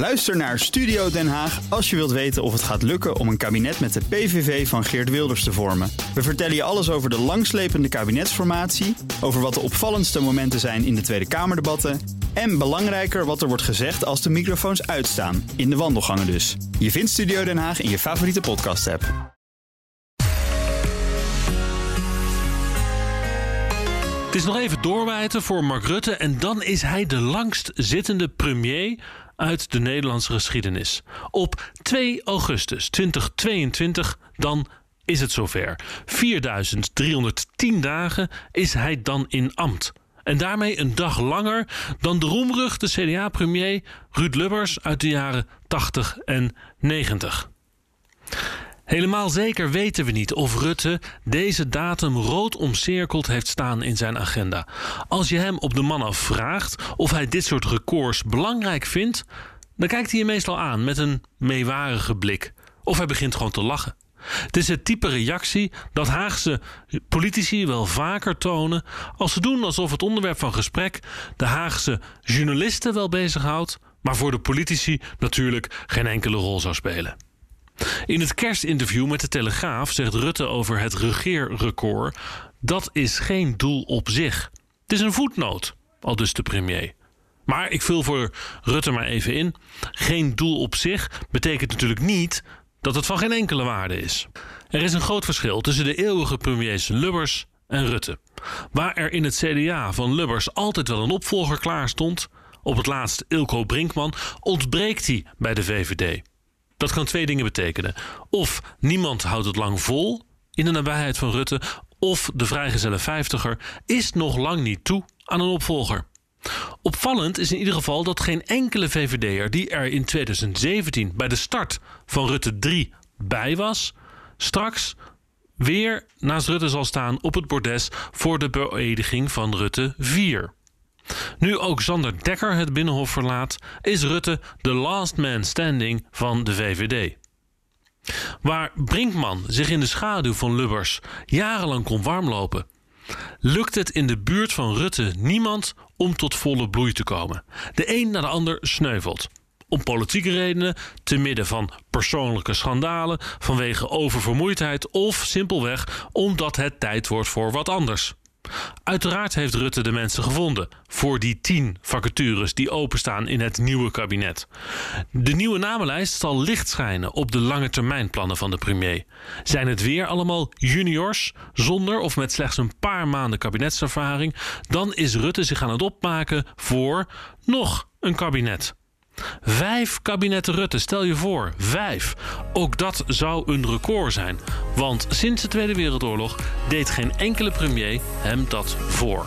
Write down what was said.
Luister naar Studio Den Haag als je wilt weten of het gaat lukken om een kabinet met de PVV van Geert Wilders te vormen. We vertellen je alles over de langslepende kabinetsformatie, over wat de opvallendste momenten zijn in de Tweede Kamerdebatten en belangrijker wat er wordt gezegd als de microfoons uitstaan, in de wandelgangen dus. Je vindt Studio Den Haag in je favoriete podcast-app. Het is nog even doorwijten voor Mark Rutte en dan is hij de langst zittende premier uit de Nederlandse geschiedenis. Op 2 augustus 2022 dan is het zover. 4310 dagen is hij dan in ambt. En daarmee een dag langer dan de roemruchte CDA-premier Ruud Lubbers uit de jaren 80 en 90. Helemaal zeker weten we niet of Rutte deze datum rood omcirkeld heeft staan in zijn agenda. Als je hem op de man af vraagt of hij dit soort records belangrijk vindt, dan kijkt hij je meestal aan met een meewarige blik. Of hij begint gewoon te lachen. Het is het type reactie dat Haagse politici wel vaker tonen als ze doen alsof het onderwerp van gesprek de Haagse journalisten wel bezighoudt, maar voor de politici natuurlijk geen enkele rol zou spelen. In het kerstinterview met de Telegraaf zegt Rutte over het regeerrecord: dat is geen doel op zich. Het is een voetnoot, al dus de premier. Maar ik vul voor Rutte maar even in: geen doel op zich betekent natuurlijk niet dat het van geen enkele waarde is. Er is een groot verschil tussen de eeuwige premiers Lubbers en Rutte. Waar er in het CDA van Lubbers altijd wel een opvolger klaar stond, op het laatst Ilko Brinkman, ontbreekt hij bij de VVD. Dat kan twee dingen betekenen. Of niemand houdt het lang vol in de nabijheid van Rutte, of de vrijgezelle vijftiger is nog lang niet toe aan een opvolger. Opvallend is in ieder geval dat geen enkele VVD'er die er in 2017 bij de start van Rutte 3 bij was, straks weer naast Rutte zal staan op het bordes voor de beëdiging van Rutte 4. Nu ook Sander Dekker het Binnenhof verlaat, is Rutte de last man standing van de VVD. Waar Brinkman zich in de schaduw van Lubbers jarenlang kon warmlopen, lukt het in de buurt van Rutte niemand om tot volle bloei te komen. De een na de ander sneuvelt. Om politieke redenen, te midden van persoonlijke schandalen, vanwege oververmoeidheid of simpelweg omdat het tijd wordt voor wat anders. Uiteraard heeft Rutte de mensen gevonden voor die tien vacatures die openstaan in het nieuwe kabinet. De nieuwe namenlijst zal licht schijnen op de lange termijnplannen van de premier. Zijn het weer allemaal juniors, zonder of met slechts een paar maanden kabinetservaring, dan is Rutte zich aan het opmaken voor nog een kabinet. Vijf kabinetten Rutte, stel je voor, vijf. Ook dat zou een record zijn. Want sinds de Tweede Wereldoorlog deed geen enkele premier hem dat voor.